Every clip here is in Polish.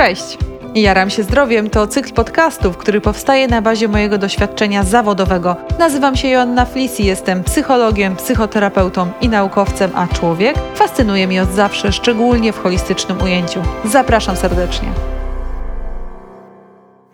Cześć! Jaram się zdrowiem to cykl podcastów, który powstaje na bazie mojego doświadczenia zawodowego. Nazywam się Joanna Flis i jestem psychologiem, psychoterapeutą i naukowcem, a człowiek fascynuje mnie od zawsze, szczególnie w holistycznym ujęciu. Zapraszam serdecznie.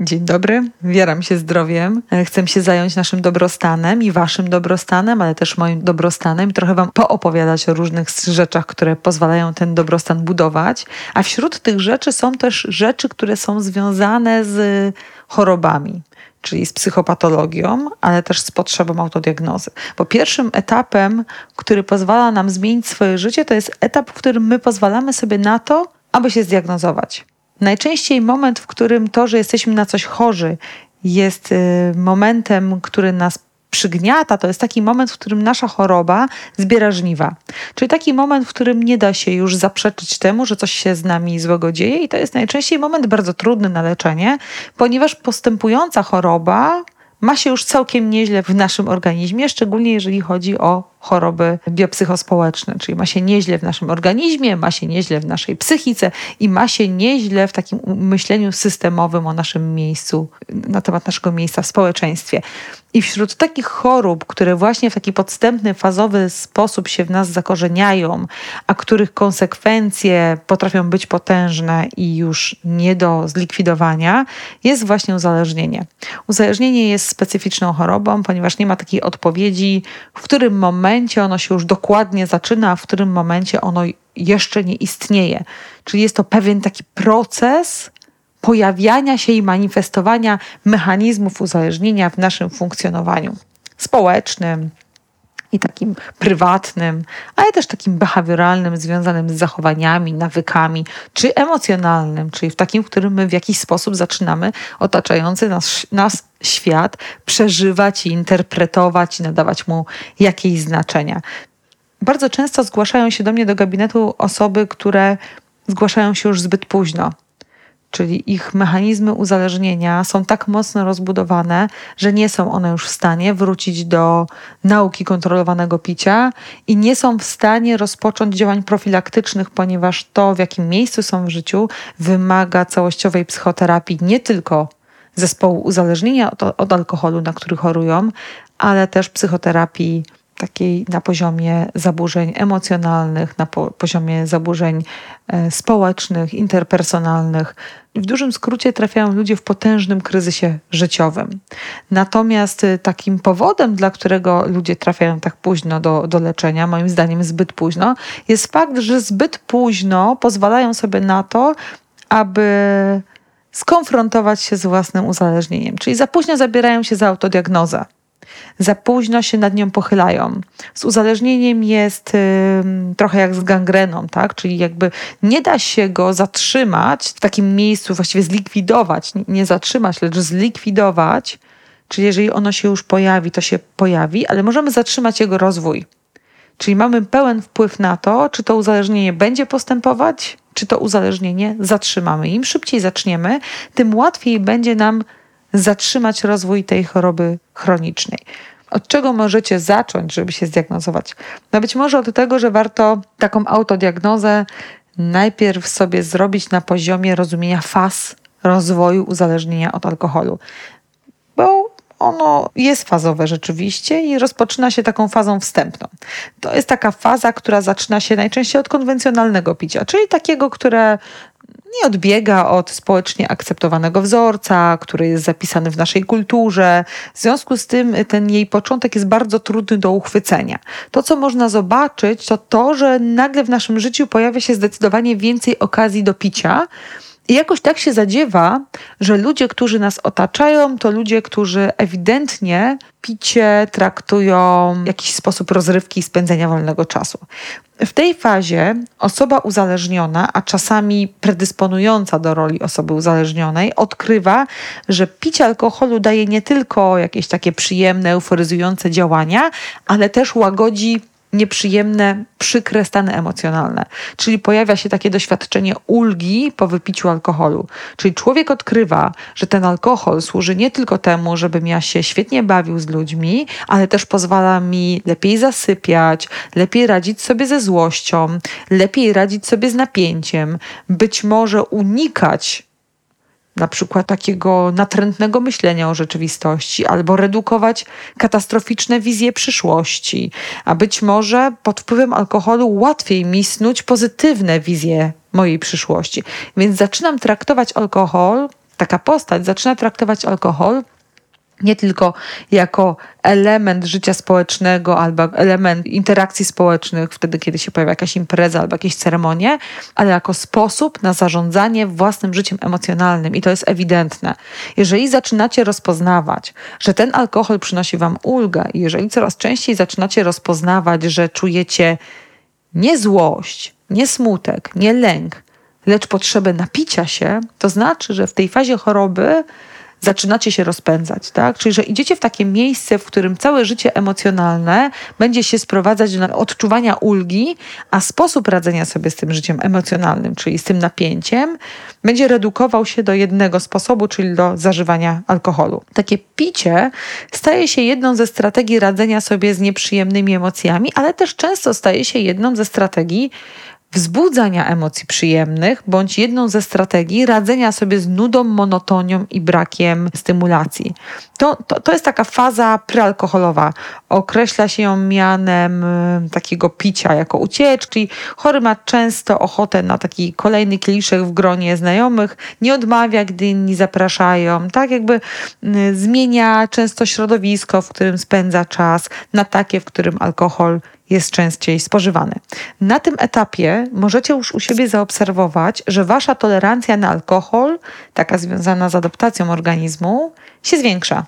Dzień dobry, wieram się zdrowiem. Chcę się zająć naszym dobrostanem i waszym dobrostanem, ale też moim dobrostanem. Trochę wam poopowiadać o różnych rzeczach, które pozwalają ten dobrostan budować. A wśród tych rzeczy są też rzeczy, które są związane z chorobami czyli z psychopatologią, ale też z potrzebą autodiagnozy. Bo pierwszym etapem, który pozwala nam zmienić swoje życie, to jest etap, w którym my pozwalamy sobie na to, aby się zdiagnozować. Najczęściej moment, w którym to, że jesteśmy na coś chorzy, jest y, momentem, który nas przygniata, to jest taki moment, w którym nasza choroba zbiera żniwa. Czyli taki moment, w którym nie da się już zaprzeczyć temu, że coś się z nami złego dzieje, i to jest najczęściej moment bardzo trudny na leczenie, ponieważ postępująca choroba ma się już całkiem nieźle w naszym organizmie, szczególnie jeżeli chodzi o choroby biopsychospołeczne, czyli ma się nieźle w naszym organizmie, ma się nieźle w naszej psychice i ma się nieźle w takim myśleniu systemowym o naszym miejscu, na temat naszego miejsca w społeczeństwie. I wśród takich chorób, które właśnie w taki podstępny, fazowy sposób się w nas zakorzeniają, a których konsekwencje potrafią być potężne i już nie do zlikwidowania, jest właśnie uzależnienie. Uzależnienie jest specyficzną chorobą, ponieważ nie ma takiej odpowiedzi, w którym momencie momencie ono się już dokładnie zaczyna, a w którym momencie ono jeszcze nie istnieje. Czyli jest to pewien taki proces pojawiania się i manifestowania mechanizmów uzależnienia w naszym funkcjonowaniu społecznym, i takim prywatnym, ale też takim behawioralnym, związanym z zachowaniami, nawykami, czy emocjonalnym, czyli w takim, w którym my w jakiś sposób zaczynamy otaczający nas, nas świat przeżywać i interpretować i nadawać mu jakieś znaczenia. Bardzo często zgłaszają się do mnie do gabinetu osoby, które zgłaszają się już zbyt późno czyli ich mechanizmy uzależnienia są tak mocno rozbudowane, że nie są one już w stanie wrócić do nauki kontrolowanego picia i nie są w stanie rozpocząć działań profilaktycznych, ponieważ to, w jakim miejscu są w życiu, wymaga całościowej psychoterapii nie tylko zespołu uzależnienia od, od alkoholu, na który chorują, ale też psychoterapii takiej na poziomie zaburzeń emocjonalnych, na po, poziomie zaburzeń e, społecznych, interpersonalnych. W dużym skrócie trafiają ludzie w potężnym kryzysie życiowym. Natomiast e, takim powodem, dla którego ludzie trafiają tak późno do, do leczenia, moim zdaniem zbyt późno, jest fakt, że zbyt późno pozwalają sobie na to, aby skonfrontować się z własnym uzależnieniem. Czyli za późno zabierają się za autodiagnozę za późno się nad nią pochylają. Z uzależnieniem jest y, trochę jak z gangreną, tak? Czyli jakby nie da się go zatrzymać w takim miejscu, właściwie zlikwidować, nie zatrzymać, lecz zlikwidować. Czyli jeżeli ono się już pojawi, to się pojawi, ale możemy zatrzymać jego rozwój. Czyli mamy pełen wpływ na to, czy to uzależnienie będzie postępować, czy to uzależnienie zatrzymamy. Im szybciej zaczniemy, tym łatwiej będzie nam zatrzymać rozwój tej choroby chronicznej. Od czego możecie zacząć, żeby się zdiagnozować? No być może od tego, że warto taką autodiagnozę najpierw sobie zrobić na poziomie rozumienia faz rozwoju uzależnienia od alkoholu. Bo ono jest fazowe rzeczywiście i rozpoczyna się taką fazą wstępną. To jest taka faza, która zaczyna się najczęściej od konwencjonalnego picia, czyli takiego, które nie odbiega od społecznie akceptowanego wzorca, który jest zapisany w naszej kulturze. W związku z tym ten jej początek jest bardzo trudny do uchwycenia. To, co można zobaczyć, to to, że nagle w naszym życiu pojawia się zdecydowanie więcej okazji do picia. I jakoś tak się zadziewa, że ludzie, którzy nas otaczają, to ludzie, którzy ewidentnie picie traktują jakiś sposób rozrywki i spędzenia wolnego czasu. W tej fazie osoba uzależniona, a czasami predysponująca do roli osoby uzależnionej, odkrywa, że picie alkoholu daje nie tylko jakieś takie przyjemne, euforyzujące działania, ale też łagodzi nieprzyjemne, przykre stany emocjonalne. Czyli pojawia się takie doświadczenie ulgi po wypiciu alkoholu. Czyli człowiek odkrywa, że ten alkohol służy nie tylko temu, żebym ja się świetnie bawił z ludźmi, ale też pozwala mi lepiej zasypiać, lepiej radzić sobie ze złością, lepiej radzić sobie z napięciem, być może unikać na przykład takiego natrętnego myślenia o rzeczywistości, albo redukować katastroficzne wizje przyszłości, a być może pod wpływem alkoholu łatwiej mi snuć pozytywne wizje mojej przyszłości. Więc zaczynam traktować alkohol, taka postać zaczyna traktować alkohol nie tylko jako element życia społecznego albo element interakcji społecznych, wtedy kiedy się pojawia jakaś impreza albo jakieś ceremonie, ale jako sposób na zarządzanie własnym życiem emocjonalnym i to jest ewidentne. Jeżeli zaczynacie rozpoznawać, że ten alkohol przynosi wam ulgę i jeżeli coraz częściej zaczynacie rozpoznawać, że czujecie nie złość, nie smutek, nie lęk, lecz potrzebę napicia się, to znaczy, że w tej fazie choroby zaczynacie się rozpędzać, tak? Czyli, że idziecie w takie miejsce, w którym całe życie emocjonalne będzie się sprowadzać do odczuwania ulgi, a sposób radzenia sobie z tym życiem emocjonalnym, czyli z tym napięciem, będzie redukował się do jednego sposobu, czyli do zażywania alkoholu. Takie picie staje się jedną ze strategii radzenia sobie z nieprzyjemnymi emocjami, ale też często staje się jedną ze strategii wzbudzania emocji przyjemnych, bądź jedną ze strategii radzenia sobie z nudą, monotonią i brakiem stymulacji. To, to, to jest taka faza prealkoholowa. Określa się ją mianem y, takiego picia jako ucieczki. Chory ma często ochotę na taki kolejny kieliszek w gronie znajomych, nie odmawia, gdy inni zapraszają. Tak jakby y, zmienia często środowisko, w którym spędza czas, na takie, w którym alkohol jest częściej spożywany. Na tym etapie możecie już u siebie zaobserwować, że wasza tolerancja na alkohol, taka związana z adaptacją organizmu, się zwiększa.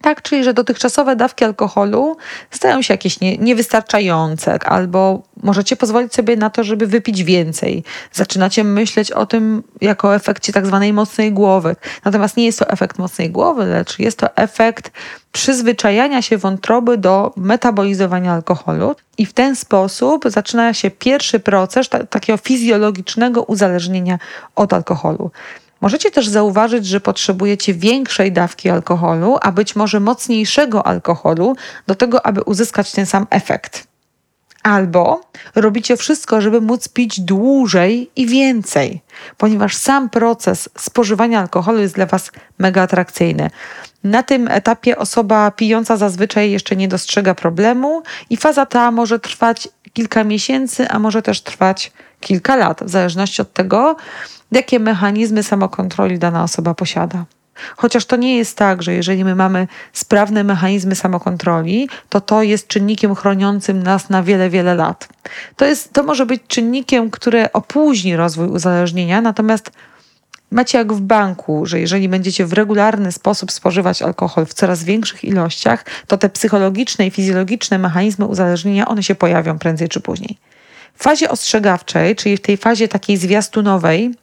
Tak, czyli że dotychczasowe dawki alkoholu stają się jakieś nie, niewystarczające, albo możecie pozwolić sobie na to, żeby wypić więcej. Zaczynacie myśleć o tym jako efekcie tak zwanej mocnej głowy. Natomiast nie jest to efekt mocnej głowy, lecz jest to efekt przyzwyczajania się wątroby do metabolizowania alkoholu i w ten sposób zaczyna się pierwszy proces takiego fizjologicznego uzależnienia od alkoholu. Możecie też zauważyć, że potrzebujecie większej dawki alkoholu, a być może mocniejszego alkoholu do tego, aby uzyskać ten sam efekt. Albo robicie wszystko, żeby móc pić dłużej i więcej, ponieważ sam proces spożywania alkoholu jest dla Was mega atrakcyjny. Na tym etapie osoba pijąca zazwyczaj jeszcze nie dostrzega problemu i faza ta może trwać kilka miesięcy, a może też trwać kilka lat, w zależności od tego, jakie mechanizmy samokontroli dana osoba posiada. Chociaż to nie jest tak, że jeżeli my mamy sprawne mechanizmy samokontroli, to to jest czynnikiem chroniącym nas na wiele, wiele lat. To, jest, to może być czynnikiem, który opóźni rozwój uzależnienia, natomiast macie jak w banku, że jeżeli będziecie w regularny sposób spożywać alkohol w coraz większych ilościach, to te psychologiczne i fizjologiczne mechanizmy uzależnienia, one się pojawią prędzej czy później. W fazie ostrzegawczej, czyli w tej fazie takiej zwiastunowej,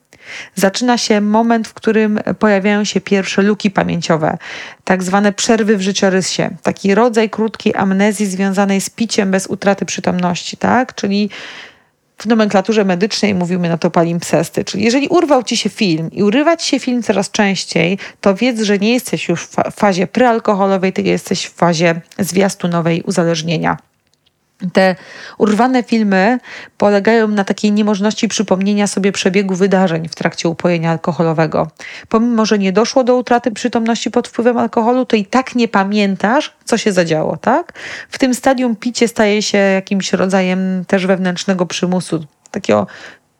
zaczyna się moment, w którym pojawiają się pierwsze luki pamięciowe, tak zwane przerwy w życiorysie, taki rodzaj krótkiej amnezji związanej z piciem bez utraty przytomności, tak? Czyli w nomenklaturze medycznej mówimy na to palimpsesty, czyli jeżeli urwał ci się film i urywać się film coraz częściej, to wiedz, że nie jesteś już w fazie prealkoholowej, tylko jesteś w fazie zwiastunowej uzależnienia. Te urwane filmy polegają na takiej niemożności przypomnienia sobie przebiegu wydarzeń w trakcie upojenia alkoholowego. Pomimo, że nie doszło do utraty przytomności pod wpływem alkoholu, to i tak nie pamiętasz, co się zadziało, tak? W tym stadium picie staje się jakimś rodzajem też wewnętrznego przymusu, takiego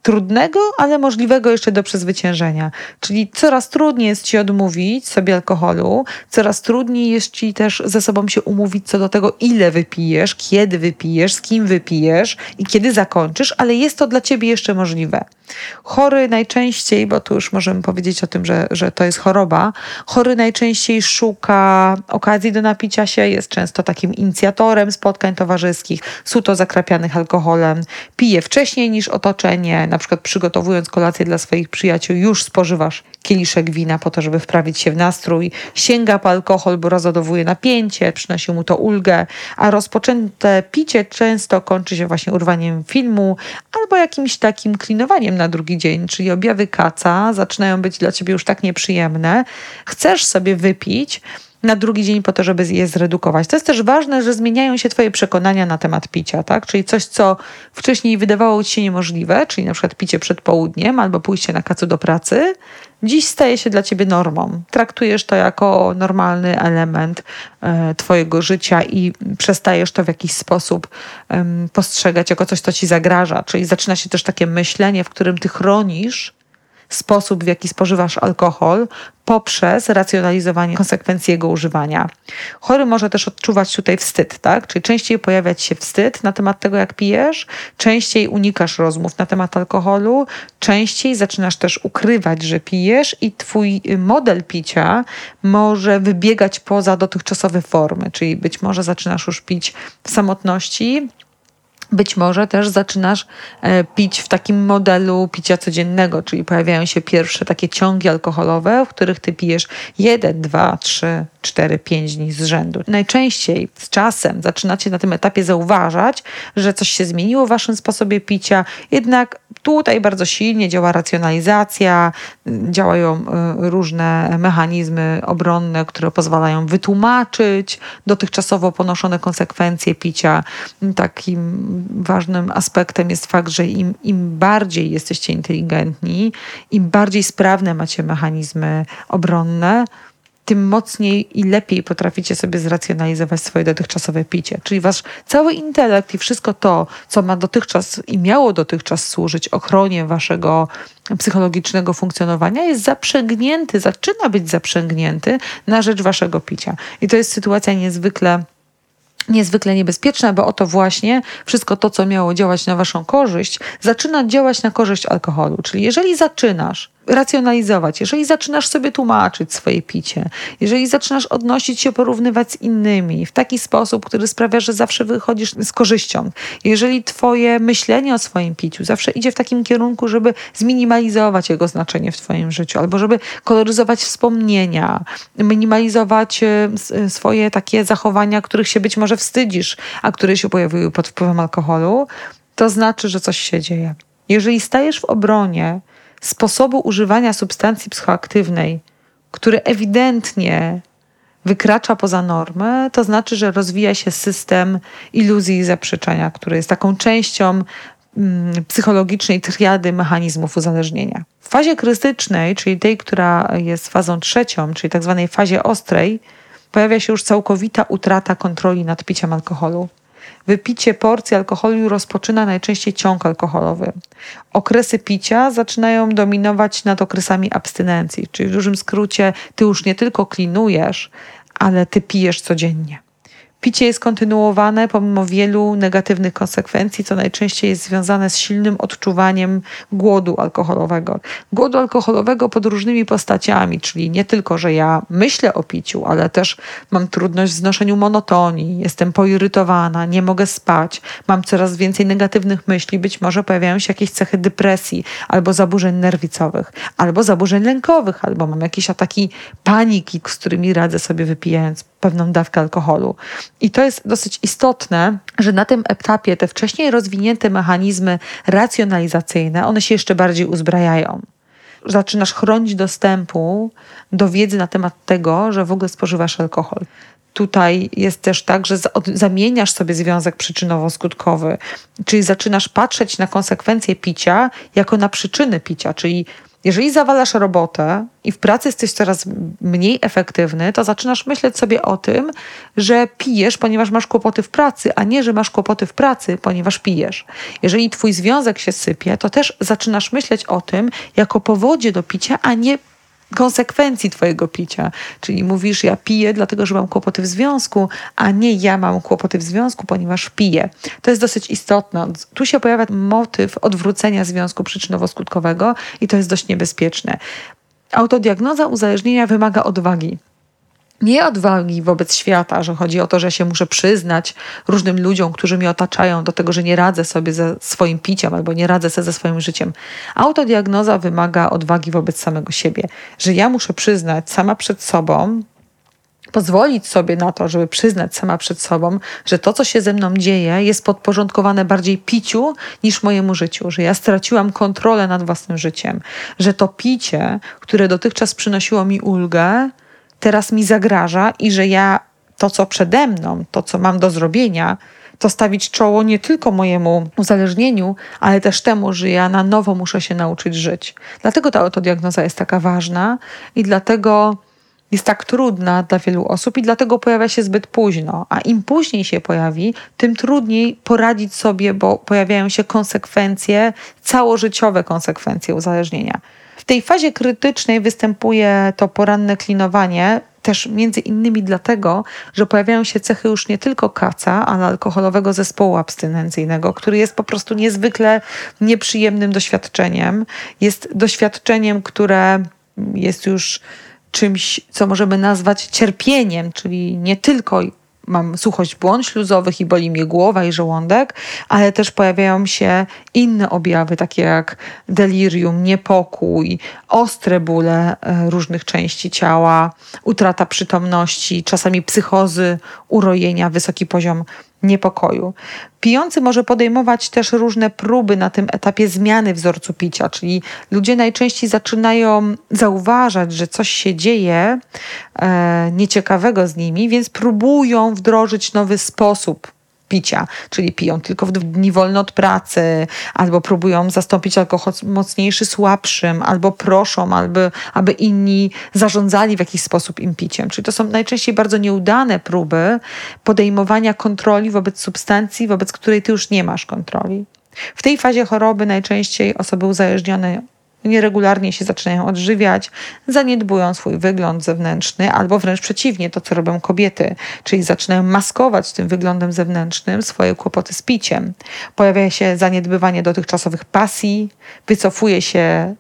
trudnego, ale możliwego jeszcze do przezwyciężenia. Czyli coraz trudniej jest ci odmówić sobie alkoholu, coraz trudniej jest ci też ze sobą się umówić co do tego, ile wypijesz, kiedy wypijesz, z kim wypijesz i kiedy zakończysz, ale jest to dla ciebie jeszcze możliwe. Chory najczęściej, bo tu już możemy powiedzieć o tym, że, że to jest choroba, chory najczęściej szuka okazji do napicia się, jest często takim inicjatorem spotkań towarzyskich, suto zakrapianych alkoholem, pije wcześniej niż otoczenie, na przykład przygotowując kolację dla swoich przyjaciół, już spożywasz kieliszek wina po to, żeby wprawić się w nastrój, sięga po alkohol, bo rozładowuje napięcie, przynosi mu to ulgę, a rozpoczęte picie często kończy się właśnie urwaniem filmu albo jakimś takim klinowaniem na drugi dzień, czyli objawy kaca zaczynają być dla ciebie już tak nieprzyjemne. Chcesz sobie wypić, na drugi dzień po to, żeby je zredukować. To jest też ważne, że zmieniają się Twoje przekonania na temat picia, tak? Czyli coś, co wcześniej wydawało Ci się niemożliwe, czyli na przykład picie przed południem albo pójście na kacu do pracy, dziś staje się dla ciebie normą. Traktujesz to jako normalny element e, Twojego życia i przestajesz to w jakiś sposób e, postrzegać jako coś, co ci zagraża. Czyli zaczyna się też takie myślenie, w którym ty chronisz sposób, w jaki spożywasz alkohol, poprzez racjonalizowanie konsekwencji jego używania. Chory może też odczuwać tutaj wstyd, tak? Czyli częściej pojawiać się wstyd na temat tego, jak pijesz, częściej unikasz rozmów na temat alkoholu, częściej zaczynasz też ukrywać, że pijesz i twój model picia może wybiegać poza dotychczasowe formy, czyli być może zaczynasz już pić w samotności, być może też zaczynasz e, pić w takim modelu picia codziennego, czyli pojawiają się pierwsze takie ciągi alkoholowe, w których ty pijesz jeden, dwa, trzy, cztery, pięć dni z rzędu. Najczęściej z czasem zaczynacie na tym etapie zauważać, że coś się zmieniło w waszym sposobie picia, jednak tutaj bardzo silnie działa racjonalizacja, działają e, różne mechanizmy obronne, które pozwalają wytłumaczyć dotychczasowo ponoszone konsekwencje picia. Takim ważnym aspektem jest fakt, że im, im bardziej jesteście inteligentni, im bardziej sprawne macie mechanizmy obronne, tym mocniej i lepiej potraficie sobie zracjonalizować swoje dotychczasowe picie. Czyli wasz cały intelekt i wszystko to, co ma dotychczas i miało dotychczas służyć ochronie waszego psychologicznego funkcjonowania, jest zaprzęgnięty, zaczyna być zaprzęgnięty na rzecz waszego picia. I to jest sytuacja niezwykle niezwykle niebezpieczna, bo oto właśnie wszystko to, co miało działać na waszą korzyść, zaczyna działać na korzyść alkoholu. Czyli jeżeli zaczynasz racjonalizować, jeżeli zaczynasz sobie tłumaczyć swoje picie, jeżeli zaczynasz odnosić się, porównywać z innymi w taki sposób, który sprawia, że zawsze wychodzisz z korzyścią, jeżeli twoje myślenie o swoim piciu zawsze idzie w takim kierunku, żeby zminimalizować jego znaczenie w twoim życiu, albo żeby koloryzować wspomnienia, minimalizować e, e, swoje takie zachowania, których się być może wstydzisz, a które się pojawiły pod wpływem alkoholu, to znaczy, że coś się dzieje. Jeżeli stajesz w obronie sposobu używania substancji psychoaktywnej, który ewidentnie wykracza poza normę, to znaczy, że rozwija się system iluzji i zaprzeczenia, który jest taką częścią mm, psychologicznej triady mechanizmów uzależnienia. W fazie krytycznej, czyli tej, która jest fazą trzecią, czyli tak zwanej fazie ostrej, pojawia się już całkowita utrata kontroli nad piciem alkoholu. Wypicie porcji alkoholu rozpoczyna najczęściej ciąg alkoholowy. Okresy picia zaczynają dominować nad okresami abstynencji, czyli w dużym skrócie ty już nie tylko klinujesz, ale ty pijesz codziennie. Picie jest kontynuowane pomimo wielu negatywnych konsekwencji, co najczęściej jest związane z silnym odczuwaniem głodu alkoholowego. Głodu alkoholowego pod różnymi postaciami, czyli nie tylko, że ja myślę o piciu, ale też mam trudność w znoszeniu monotonii, jestem poirytowana, nie mogę spać, mam coraz więcej negatywnych myśli, być może pojawiają się jakieś cechy depresji albo zaburzeń nerwicowych, albo zaburzeń lękowych, albo mam jakieś ataki paniki, z którymi radzę sobie wypijając pewną dawkę alkoholu. I to jest dosyć istotne, że na tym etapie te wcześniej rozwinięte mechanizmy racjonalizacyjne, one się jeszcze bardziej uzbrajają zaczynasz chronić dostępu do wiedzy na temat tego, że w ogóle spożywasz alkohol. Tutaj jest też tak, że zamieniasz sobie związek przyczynowo-skutkowy, czyli zaczynasz patrzeć na konsekwencje picia jako na przyczyny picia, czyli jeżeli zawalasz robotę i w pracy jesteś coraz mniej efektywny, to zaczynasz myśleć sobie o tym, że pijesz, ponieważ masz kłopoty w pracy, a nie, że masz kłopoty w pracy, ponieważ pijesz. Jeżeli twój związek się sypie, to też zaczynasz myśleć o tym jako powodzie do picia, a nie konsekwencji Twojego picia. Czyli mówisz, ja piję, dlatego że mam kłopoty w związku, a nie ja mam kłopoty w związku, ponieważ piję. To jest dosyć istotne. Tu się pojawia motyw odwrócenia związku przyczynowo-skutkowego i to jest dość niebezpieczne. Autodiagnoza uzależnienia wymaga odwagi nie odwagi wobec świata, że chodzi o to, że się muszę przyznać różnym ludziom, którzy mnie otaczają, do tego, że nie radzę sobie ze swoim piciem albo nie radzę sobie ze swoim życiem. Autodiagnoza wymaga odwagi wobec samego siebie, że ja muszę przyznać sama przed sobą, pozwolić sobie na to, żeby przyznać sama przed sobą, że to, co się ze mną dzieje, jest podporządkowane bardziej piciu niż mojemu życiu, że ja straciłam kontrolę nad własnym życiem, że to picie, które dotychczas przynosiło mi ulgę, teraz mi zagraża i że ja to, co przede mną, to, co mam do zrobienia, to stawić czoło nie tylko mojemu uzależnieniu, ale też temu, że ja na nowo muszę się nauczyć żyć. Dlatego ta autodiagnoza jest taka ważna i dlatego jest tak trudna dla wielu osób i dlatego pojawia się zbyt późno. A im później się pojawi, tym trudniej poradzić sobie, bo pojawiają się konsekwencje, całożyciowe konsekwencje uzależnienia. W tej fazie krytycznej występuje to poranne klinowanie, też między innymi dlatego, że pojawiają się cechy już nie tylko kaca, ale alkoholowego zespołu abstynencyjnego, który jest po prostu niezwykle nieprzyjemnym doświadczeniem. Jest doświadczeniem, które jest już czymś, co możemy nazwać cierpieniem, czyli nie tylko mam suchość błon śluzowych i boli mnie głowa i żołądek, ale też pojawiają się inne objawy, takie jak delirium, niepokój, ostre bóle e, różnych części ciała, utrata przytomności, czasami psychozy, urojenia, wysoki poziom niepokoju. Pijący może podejmować też różne próby na tym etapie zmiany wzorcu picia, czyli ludzie najczęściej zaczynają zauważać, że coś się dzieje e, nieciekawego z nimi, więc próbują wdrożyć nowy sposób picia, czyli piją tylko w dni wolne od pracy, albo próbują zastąpić alkohol mocniejszy słabszym, albo proszą, albo, aby inni zarządzali w jakiś sposób im piciem. Czyli to są najczęściej bardzo nieudane próby podejmowania kontroli wobec substancji, wobec której ty już nie masz kontroli. W tej fazie choroby najczęściej osoby uzależnione nieregularnie się zaczynają odżywiać, zaniedbują swój wygląd zewnętrzny, albo wręcz przeciwnie, to co robią kobiety, czyli zaczynają maskować tym wyglądem zewnętrznym swoje kłopoty z piciem. Pojawia się zaniedbywanie dotychczasowych pasji, wycofuje się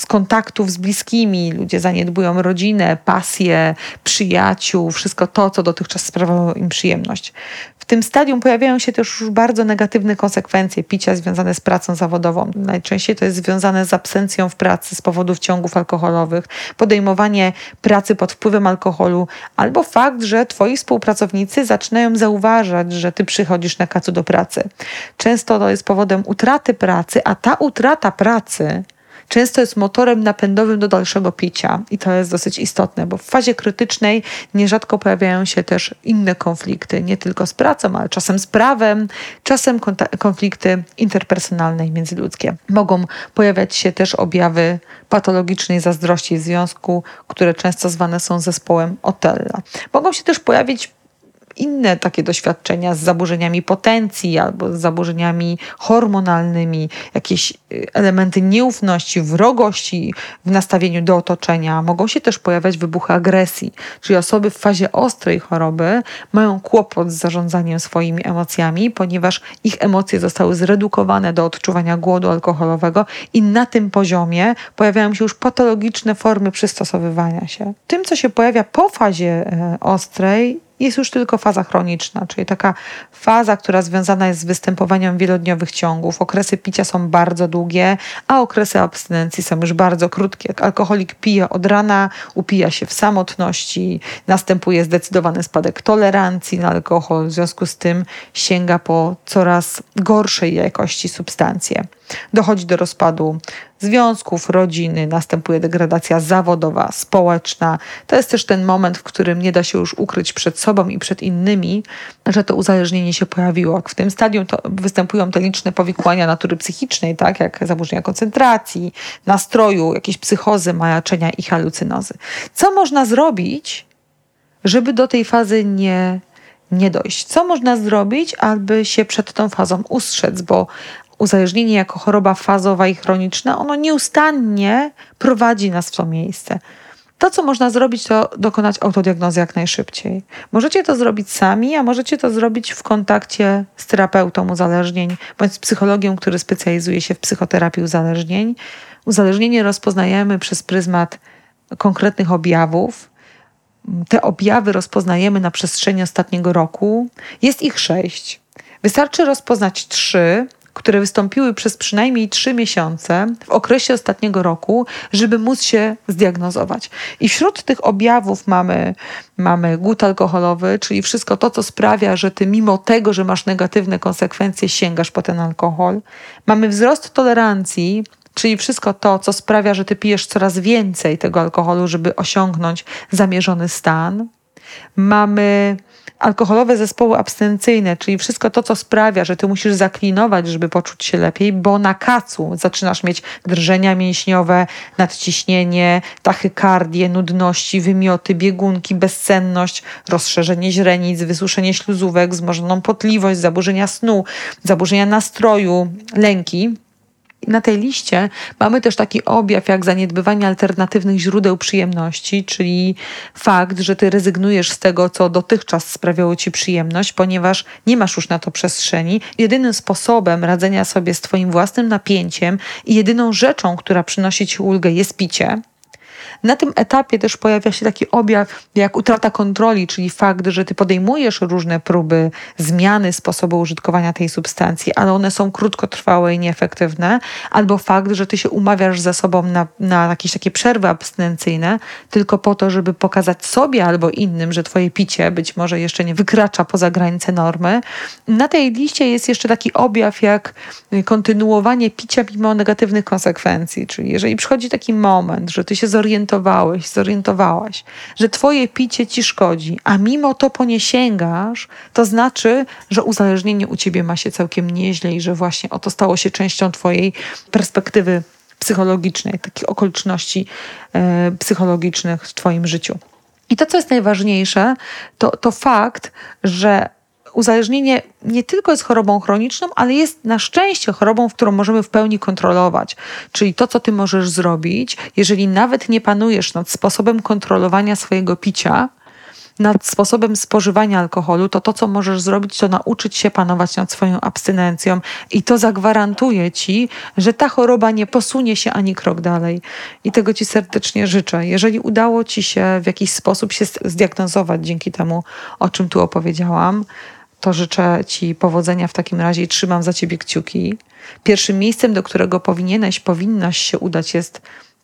z kontaktów z bliskimi. Ludzie zaniedbują rodzinę, pasję, przyjaciół, wszystko to, co dotychczas sprawiało im przyjemność. W tym stadium pojawiają się też już bardzo negatywne konsekwencje picia związane z pracą zawodową. Najczęściej to jest związane z absencją w pracy z powodów ciągów alkoholowych, podejmowanie pracy pod wpływem alkoholu, albo fakt, że twoi współpracownicy zaczynają zauważać, że ty przychodzisz na kacu do pracy. Często to jest powodem utraty pracy, a ta utrata pracy często jest motorem napędowym do dalszego picia i to jest dosyć istotne, bo w fazie krytycznej nierzadko pojawiają się też inne konflikty, nie tylko z pracą, ale czasem z prawem, czasem konflikty interpersonalne i międzyludzkie. Mogą pojawiać się też objawy patologicznej zazdrości w związku, które często zwane są zespołem Otella. Mogą się też pojawić inne takie doświadczenia z zaburzeniami potencji albo z zaburzeniami hormonalnymi, jakieś y, elementy nieufności, wrogości w nastawieniu do otoczenia. Mogą się też pojawiać wybuchy agresji, czyli osoby w fazie ostrej choroby mają kłopot z zarządzaniem swoimi emocjami, ponieważ ich emocje zostały zredukowane do odczuwania głodu alkoholowego i na tym poziomie pojawiają się już patologiczne formy przystosowywania się. Tym, co się pojawia po fazie e, ostrej, jest już tylko faza chroniczna, czyli taka faza, która związana jest z występowaniem wielodniowych ciągów. Okresy picia są bardzo długie, a okresy abstynencji są już bardzo krótkie. Alkoholik pije od rana, upija się w samotności, następuje zdecydowany spadek tolerancji na alkohol, w związku z tym sięga po coraz gorszej jakości substancje. Dochodzi do rozpadu związków, rodziny, następuje degradacja zawodowa, społeczna. To jest też ten moment, w którym nie da się już ukryć przed sobą i przed innymi, że to uzależnienie się pojawiło. W tym stadium występują te liczne powikłania natury psychicznej, tak jak zaburzenia koncentracji, nastroju, jakieś psychozy, majaczenia i halucynozy. Co można zrobić, żeby do tej fazy nie nie dojść. Co można zrobić, aby się przed tą fazą ustrzec, bo uzależnienie jako choroba fazowa i chroniczna, ono nieustannie prowadzi nas w to miejsce. To, co można zrobić, to dokonać autodiagnozy jak najszybciej. Możecie to zrobić sami, a możecie to zrobić w kontakcie z terapeutą uzależnień bądź z psychologiem, który specjalizuje się w psychoterapii uzależnień. Uzależnienie rozpoznajemy przez pryzmat konkretnych objawów. Te objawy rozpoznajemy na przestrzeni ostatniego roku. Jest ich sześć. Wystarczy rozpoznać trzy, które wystąpiły przez przynajmniej trzy miesiące w okresie ostatniego roku, żeby móc się zdiagnozować. I wśród tych objawów mamy, mamy głód alkoholowy, czyli wszystko to, co sprawia, że ty mimo tego, że masz negatywne konsekwencje, sięgasz po ten alkohol. Mamy wzrost tolerancji czyli wszystko to, co sprawia, że ty pijesz coraz więcej tego alkoholu, żeby osiągnąć zamierzony stan. Mamy alkoholowe zespoły abstynencyjne, czyli wszystko to, co sprawia, że ty musisz zaklinować, żeby poczuć się lepiej, bo na kacu zaczynasz mieć drżenia mięśniowe, nadciśnienie, tachykardię, nudności, wymioty, biegunki, bezsenność, rozszerzenie źrenic, wysuszenie śluzówek, wzmożoną potliwość, zaburzenia snu, zaburzenia nastroju, lęki. Na tej liście mamy też taki objaw jak zaniedbywanie alternatywnych źródeł przyjemności, czyli fakt, że ty rezygnujesz z tego, co dotychczas sprawiało ci przyjemność, ponieważ nie masz już na to przestrzeni. Jedynym sposobem radzenia sobie z twoim własnym napięciem i jedyną rzeczą, która przynosi ci ulgę, jest picie. Na tym etapie też pojawia się taki objaw jak utrata kontroli, czyli fakt, że ty podejmujesz różne próby zmiany sposobu użytkowania tej substancji, ale one są krótkotrwałe i nieefektywne, albo fakt, że ty się umawiasz ze sobą na, na jakieś takie przerwy abstynencyjne, tylko po to, żeby pokazać sobie albo innym, że twoje picie być może jeszcze nie wykracza poza granice normy. Na tej liście jest jeszcze taki objaw jak kontynuowanie picia mimo negatywnych konsekwencji, czyli jeżeli przychodzi taki moment, że ty się zorientujesz, zorientowałeś, zorientowałaś, że twoje picie ci szkodzi, a mimo to po nie sięgasz, to znaczy, że uzależnienie u ciebie ma się całkiem nieźle i że właśnie oto stało się częścią twojej perspektywy psychologicznej, takich okoliczności e, psychologicznych w twoim życiu. I to, co jest najważniejsze, to, to fakt, że uzależnienie nie tylko jest chorobą chroniczną, ale jest na szczęście chorobą, w którą możemy w pełni kontrolować. Czyli to, co ty możesz zrobić, jeżeli nawet nie panujesz nad sposobem kontrolowania swojego picia, nad sposobem spożywania alkoholu, to to, co możesz zrobić, to nauczyć się panować nad swoją abstynencją i to zagwarantuje ci, że ta choroba nie posunie się ani krok dalej. I tego ci serdecznie życzę. Jeżeli udało ci się w jakiś sposób się zdiagnozować dzięki temu, o czym tu opowiedziałam, to życzę Ci powodzenia w takim razie i trzymam za Ciebie kciuki. Pierwszym miejscem, do którego powinieneś, powinnaś się udać jest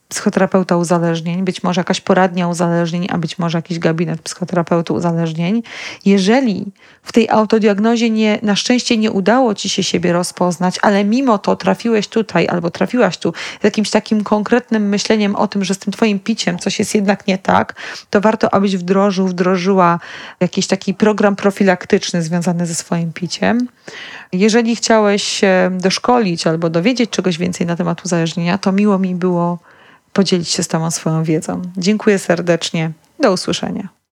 psychoterapeuta uzależnień, być może jakaś poradnia uzależnień, a być może jakiś gabinet psychoterapeuty uzależnień. Jeżeli w tej autodiagnozie nie, na szczęście nie udało ci się siebie rozpoznać, ale mimo to trafiłeś tutaj albo trafiłaś tu z jakimś takim konkretnym myśleniem o tym, że z tym twoim piciem coś jest jednak nie tak, to warto, abyś wdrożył, wdrożyła jakiś taki program profilaktyczny związany ze swoim piciem. Jeżeli chciałeś się doszkolić albo dowiedzieć czegoś więcej na temat uzależnienia, to miło mi było podzielić się z Tobą swoją wiedzą. Dziękuję serdecznie. Do usłyszenia.